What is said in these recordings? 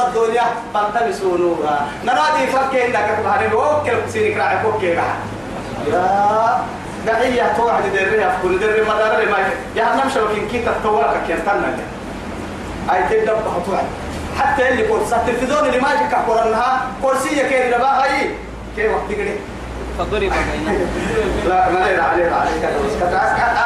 نور الدنيا فالتمسوا نورا. نرادي فكي انك تبهر وكل سينك راعي فكي يا دعية توعد دريها في كل دري مدار ما جهنم شوكين كي تتوالك كي تنك أي تدبها توعد. حتى اللي كورس التلفزيون اللي ما جاك قرنها كرسية كي رباها هي كي وقت كده فضرب بينهم لا ما لنا عليه عليه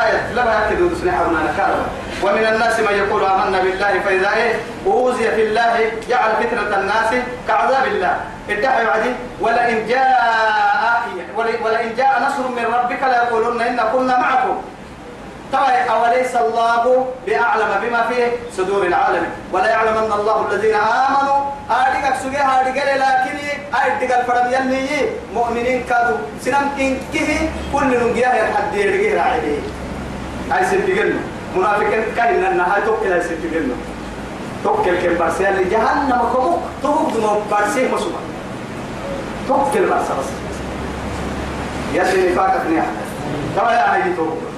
آية. لما يكدوا سنحرنا نكالوا ومن الناس من يقول آمنا بالله فإذا إيه؟ أوذي في الله جعل فتنة الناس كعذاب الله. ادعوا عدي. ولئن جاء ولئن جاء نصر من ربك ليقولن إن كنا معكم. طيب أوليس الله بأعلم بما في صدور العالم. ولا يعلم أن الله الذين آمنوا. أردك سجيها أردك لكن أردك الفرم يلي مؤمنين كادوا سنم كه كل نجيها يحد يرجع عليه أي سنتجنو منافقين كان النهاية توكل أي سنتجنو توكل كم برسي اللي جهنم كمك توك دم برسي مسوا توكل برسي بس. يا سيدي فاكر نيا ترى يا عيدي توكل.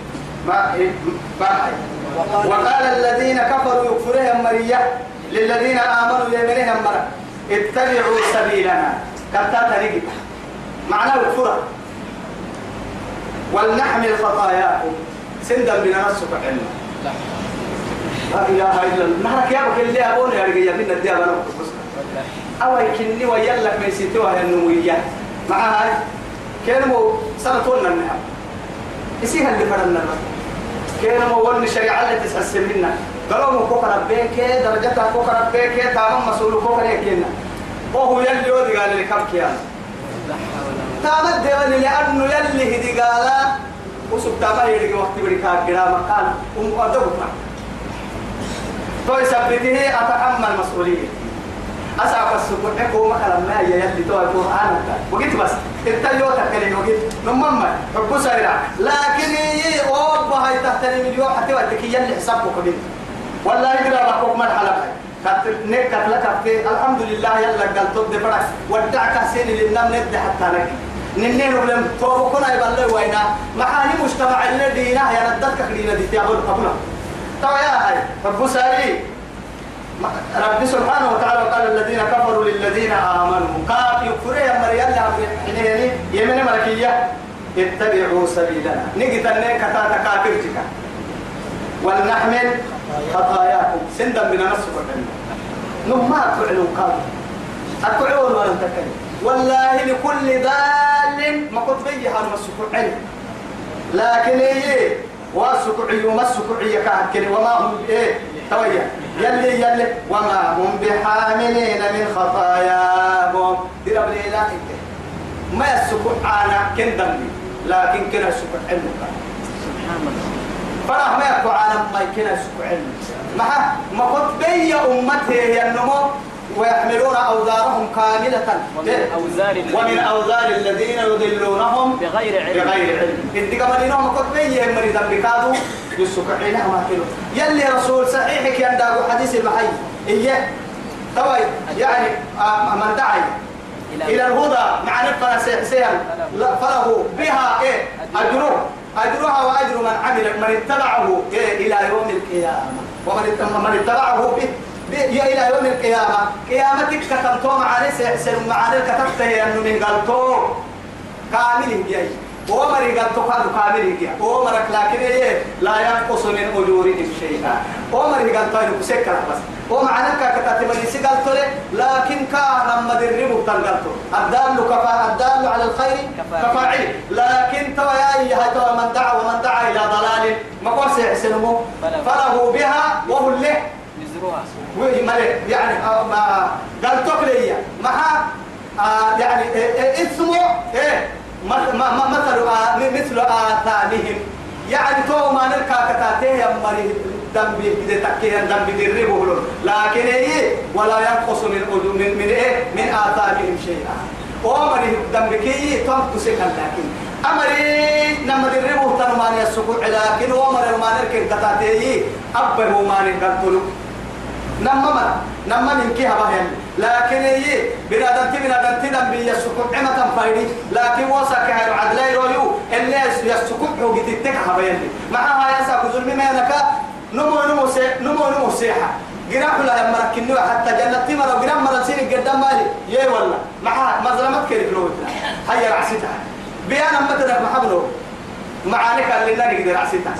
ما ما وقال الذين كفروا يكفرهم مرية. للذين آمنوا يمنهم مرة. اتبعوا سبيلنا. كتا تريد معناه الكفر ولنحمل خطاياكم. سندا من نفسك علم لا إله إلا الله. نحرك يا بك اللي أبون يا رجال من الديابة أو يكني ويلك من ستوها النموية مع هاي كانوا سنتون النهار يسيها اللي فرنا كان مول شريعة اللي تسأسل منا؟ قالوا مو كوكا ربيك درجتها كوكا ربيك تمام مسؤول كوكا يكينا وهو يلي ودي قال لي كم كيان. تامد لأنه يلي هدي قال وسب تاما يدي وقت بريكا قرا مكان أم أدوبنا تو يثبته أتحمل مسؤولية أسعى السبوع حكو مثلا ما يلي تو القرآن وقلت بس التليو تكلم وقلت نمما حب سريع لكن أوبا هاي تحتني مليون حتى وقتك يلي حسابك قلت والله يقرأ لكم مرحلة كات نك لك الحمد لله يلا تود فرق ودعك سين للنم ند حتى لك ننين ولم توكنا يبلغ وينا. معاني مجتمع الذي يا ندك خلينا دي. تقول قبله تو يا هاي رب ساري رب سبحانه وتعالى قال الذين كفروا للذين آمنوا. كاف يكفر يا مريم. حيني يمن ملكية. اتبعوا سبيلنا. نجد أن كتاتا كافرتك ولنحمل خطاياكم. سندا من نفسك نما أكعلوا قالوا أكعلوا ولا تكلم والله لكل ذال ما كنت بيها نمسك علم. لكن إيه؟ واسكعي ومسكعي كهكلي وما هم إيه؟ تويا. يلي يلي. وما هم بحاملين من خطاياهم. دي رب لا ما يسكع أنا كن دمي لكن كنا سكع علمك سبحان الله فرح ما يكو عالم ما يكنا يسكع علمك ما ما كنت بي أمته هي النمو. ويحملون أوزارهم كاملة. ومن أوزار ومن أوزار الذين يضلونهم بغير علم. بغير علم. إنت كما لنهم قد بيه مريضا بكادو يسوك حينها ما كيلو. يلي رسول صحيحك ينداغو حديث المحي إيه. طوي. يعني آه من دعي. إلى الهدى. مع نبقى سيحسيا فله. بها إيه. أجره. أجرها وأجر من عمل من اتبعه إيه إلى يوم القيامة. ومن من اتبعه به يا إلى يوم القيامة. قيامتك كتبتو معاني سيحسن معاني كتبته أنه من قلتو. كامل جاي ومر قلتو كادو كامل جاي ومرك لكن لا ينقص من أجورهم شيئا. ومر قلتو أنه سكر بس. ومعنى كتبت من سقلتو لكن كان لما دربه تنقلتو الدال كفا الدال على الخير كفاعل. كفاعل. لكن تو يا أيها تو من دعا ومن دعا إلى ضلال ما قول سيحسنه. فله بها وهو له. نزروها وهي ملك يعني آه، ما قال تقلية آه يعني إيه، إيه، اسمه ما- مثل مثل آثامهم يعني تو ما نلقى كتاته يا مري دم بيد تكيه دم بيد ربه لكن إيه ولا ينقص من من من إيه من آثامهم شيئا. ومري دم بكي تم تسكن لكن. أمري نما دربه تنمان يسكوع لكن ومري ما نركن كتاته أبه ما نركن نعم من نعم من كي هبهم لكن إيه؟ هي بنادم تي بنادم تي دم بيسكم عمة فايدي. لكن وسك هاي العدل يرويو. اللي يسكم هو جتتك هبهم مع هاي يسكم ظلمي ما نكا نمو نمو سي نمو نمو سيحة. جناح لا لما ركنوا حتى جنة ما لو ما رسيني قدام مالي. يا والله. مع مظلمة كيرك لوتنا هيا رعسيتها. بيانا متدك محمله معانك اللي نقدر رعسيتها.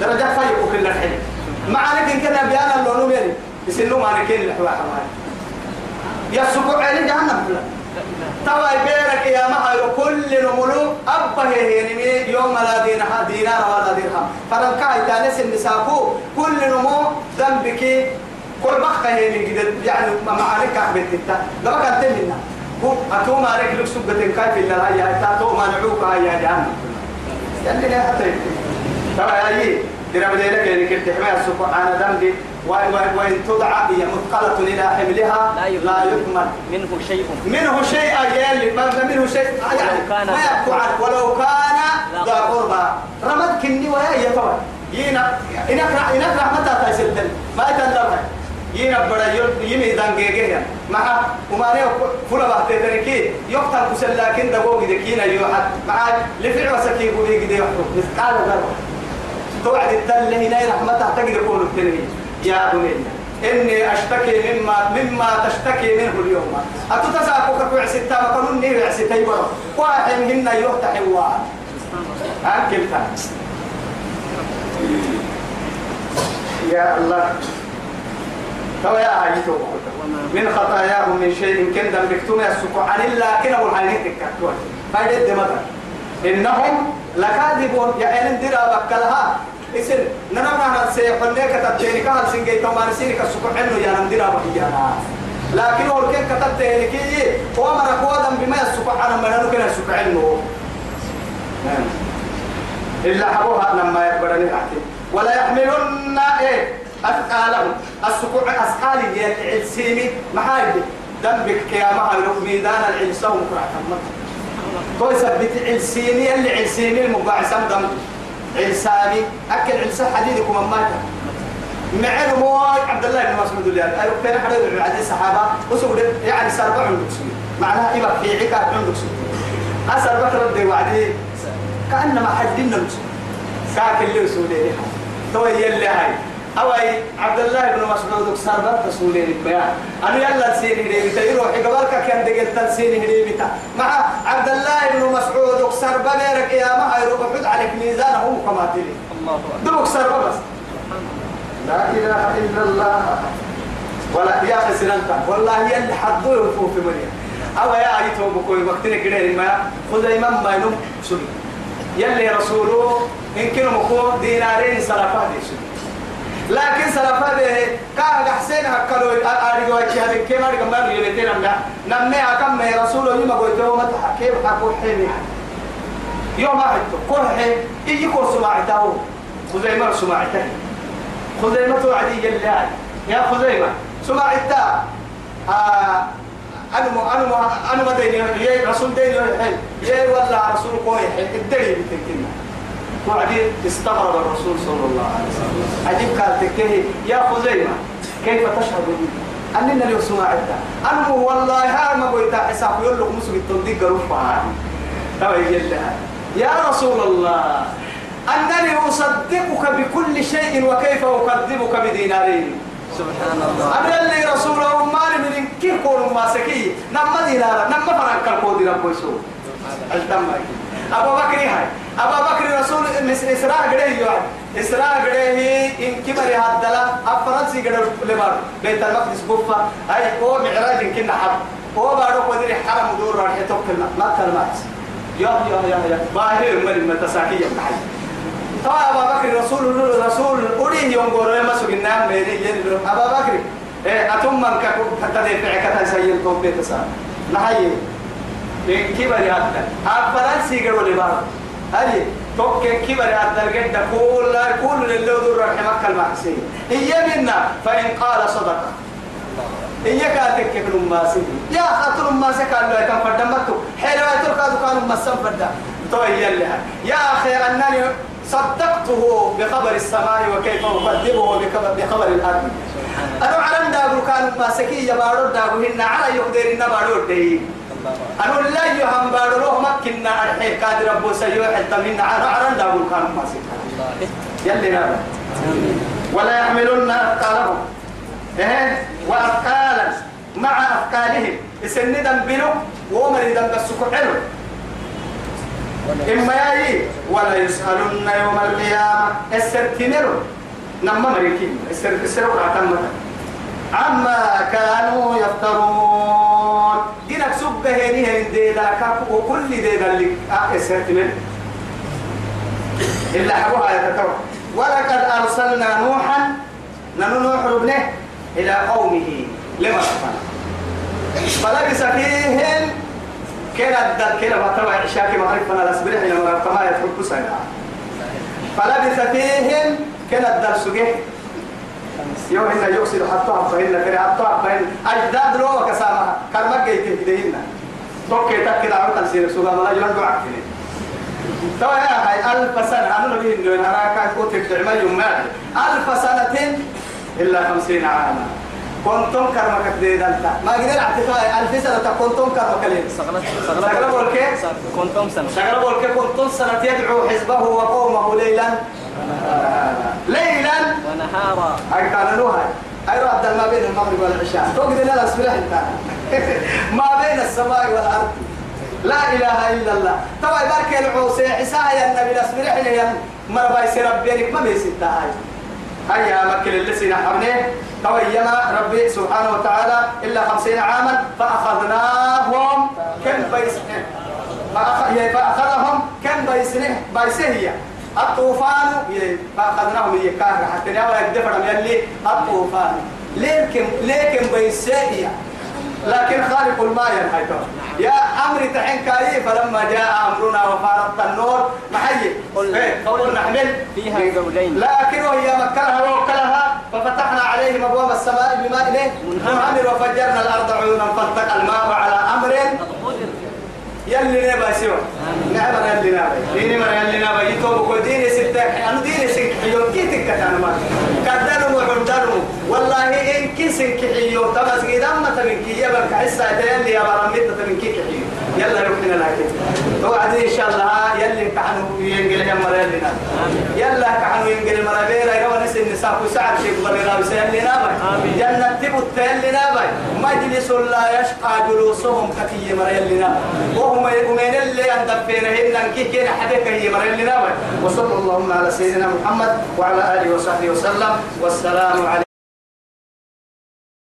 درجات فيقوا كل الحين. معانك إن كنا بيانا اللي نميري يسنو مانكين الحواء حماي يا سبوع علي جهنم. بلا توا بيرك يا ما كل نملو أبه يعني يوم لا دينها دينار ولا درهم. فلن كاي تانس النساء كل نمو ذنبك كل بخة هي من جد يعني معانك أحبت إنت. لما كان تمنا هو أتو ما عليك لك كاي في الله هاي تاتو ما نعوك هاي يا جهنم. يعني لا حتى توا هاي درب ليلك يعني كنت حماية سبحان ذنبي وإن تدعى هي مثقلة إلى حملها؟ لا يكمل منه شيء. منه شيء أجل ما منه شيء يعني ما عنه ولو كان ذا قربى. رمد كني ويا يتوى ينا إنك إنك رحمة تايسلتن ما يتنبه ينا بڑا يمي دانجيجيا مع وماني فلا بحث تركي. يقتل كسل لكن دقوق ذكينا يوحد. مع لفع وسكي قولي قدي يحكم مثقال ذرة توعد التل هنا رحمة تجد يقول التنمي يا بني إني أشتكي مما مما تشتكي منه اليوم. أتتساقك في عسيتا مكانون نير عسيتا يبرو. واحد هن يفتح الوعد أكل تاكس يا الله. تو يا عيتو من خطاياهم من شيء كن دم بكتوم يسكو عن الله كنا والحنين تكتوه. فايدة دمتا إنهم لكاذبون يا إن درا بكلها. إسن نرى سيحن لك تبتيني كهل سنجي تومان سيني كسكو عنه يا نمدرا بكيانا. لكن هو كن كتبتيني كي هو مرك ودم بما يسكو عنا منانو كنا يسكو عنه إلا حبوها لما يكبرني أحكي. ولا يحملن إيه أثقالهم. السكوع أثقال العلسيمي محايد دنبك يا محل ميدان العلسة ومقرع كمان تو يثبت علسيني اللي علسيني المباعثة دم. علساني أكل علسة حديدكم أماتا معين مو عبد الله بن مسعود اللي قال أيوة كان حدا من عدد الصحابة. وسود يعني سربع عندك سوي معناها إبا في عكا عندك سوي أسر بكر ردي وعدي. كأنما حدنا مسوي كاك اللي وسولي تو يلي هاي. أوي عبد الله بن مسعود سربت رسولي البيان أنا يلا سيني هديبتا يروح قبلك كان دقلت سيني هديبتا مع مسعود سرب بيرك يا ما يروح حد عليك ميزانه كماتلي الله أكبر. دبك سرب بس. لا إله إلا الله. ولا يا خسرنتا والله يلي حدو يفوف في مريم. أو يا أيتو بكوي وقتنا كده ما خذ إمام ما ينم سوري يلي رسوله إن كانوا مكو دينارين سلفا دي سوري لكن سلفا دي وجه هذه كم أريد ما نجي بتنا نمنا نمنا أكم ما رسوله يما قلت ما تحكي بحكوا حيني يوم أحد كل حين يجي كل سماعته خزيمة سماعته خزيمة توعدي جلال يا خزيمة سماعته آه أنا مو أنا مو أنا ما ديني يا رسول ديني الحين يا ولا رسول قوي الدري بتكلم وبعدين استغرب الرسول صلى الله عليه وسلم عجيب قال تكيه يا خزيمة كيف تشهد لي أننا لو أنا مو والله ها ما قلت حساب يقول لك هذه ترى يجلها يا رسول الله أنني أصدقك بكل شيء وكيف أكذبك بدينارين سبحان الله. أنا اللي رسوله مال من كيف كون ما سكي؟ نما دينارا نما فرق الكود ربو يسوع الدم أبو بكر هاي. أبو بكر رسول إسراء قده يوعد إسراء قده إن كبر هذا أفرنسي قده لبار. بيت المقدس بوفا. هاي هو معراج إن كنا حب. هو بارو قدر حرم دور راح يتوكل ما كلمات يا يا يا يا. باهر من متساكية محل طبعا أبا بكر رسول رسول أولي يوم قولوا ما سجنا ميري يلو أبا بكر إيه أتم من كتب تدفع كتب سيل توب بيت سام نحيي. إن كبر هذا أفرنسي قالوا لي بار هاي توك كبر هذا الجد كل كل اللي دور رحمك المعسي هي منا فإن قال صدقه هي كانت كيف الماسي يا خاطر الماسي قال له كم فدمتو حلوة تركا كانوا مسم فدا تو هي اللي يا أخي أنني صدقته بخبر السماء وكيف أكذبه بخبر, بخبر الأرض. أنا على دابو كانوا ماسكي يبارو دابو هن على يقدر إن بارو دي. أنا لا يهم بارو مكنا الحين قادر أبو سيو حتى من أنا على دابو كانوا ماسكي يلي نابا ولا يحملن أثقالهم. إيه؟ وأثقالا. مع أثقال مكانهم السن دنبلو ومر دنبسكو حلو. إما يأي ولا يسألن يوم القيامة. السرتنرو نما مريكين السر السر عتمة عما كانوا يفترون. جنك سب هني هن ديدا وكل ديدا اللي السرتنر إلا حبوها يتتوى ولقد أرسلنا نوحا ننو نوح ابنه إلى قومه. لما فلبس فيهم كلا الدل كلا ما تبع عشاك ما عرف أنا الأسبريح لما كما يتحب سنة فلبث فيهم كلا الدل سجيه يوم هنا يقصد حتى فإن كري حتى فإن أجداد لو كسامة كرمك جيت كدهن توكي تكيد عرض السير سوغا ما يجلن دعك تو يا هاي ألف سنة. أنا نبي إنه أنا كان كنت تعمل يوم ألف سنة إلا خمسين عاما. كنتم كرمك ديدا ما قدر اعتقاد ألف سنة. كنتم كرمك لين سغلت بولكي كنتم سنة. بولك كنتم سنة يدعو حزبه وقومه ليلا. ونهارا أي كان نوها أي رعد ما بين المغرب والعشاء. لا أسبرح انت ما بين السماء والأرض. لا إله إلا الله. طبعا بارك العوسى. عسايا النبي الأسبرح لي مربى يصير ربينك ما بيسيتا هاي. هيا مكل اللي سينا حرنيه تويما ربي سبحانه وتعالى إلا خمسين عاما فأخذناهم كم بيسنه. فأخ- فأخذهم كم بيسنه. بيسهية الطوفان ي- فأخذناهم يكاهر حتى نعوى يدفر يلي الطوفان. لكن لكن بيسهية لكن خالق الماء ينحيته يا أمر تحين كاي فلما جاء أمرنا وفارت النور محيي قل- إيه، قل نحمل. فيها زوجين لكن وهي مكرها ووكلها ففتحنا عليهم أبواب السماء بماء إيه؟ منهمر. وفجرنا الأرض عيونا فالتقى الماء على أمر. يلي نبا سوى نعم يلي نبا. ديني من يلي نبا. يتوب وديني ستة. أنا ديني سنك حيوم كي تكتان ما كدنو وحمدنو والله إن كي سنك حيوم تمس قيدا ما تمنكي يبقى حسا يلي يا برميت تمنكي حيوم يلا يوكلنا لكن. توعدي إن شاء الله يلي كحنو ينقل يا نبا يلا كحنو ينقل مرة بيرا يقوى نسي النساء وسعر شيء قبل رابس يلي نبا جنة تبت يلي نبا مجلس لا يشقى جلوسهم كتي نبا وهم يؤمن اللي أندفينهن كي كين حدك هي نبا وصلى اللهم على سيدنا محمد وعلى آله وصحبه وسلم. والسلام عليكم.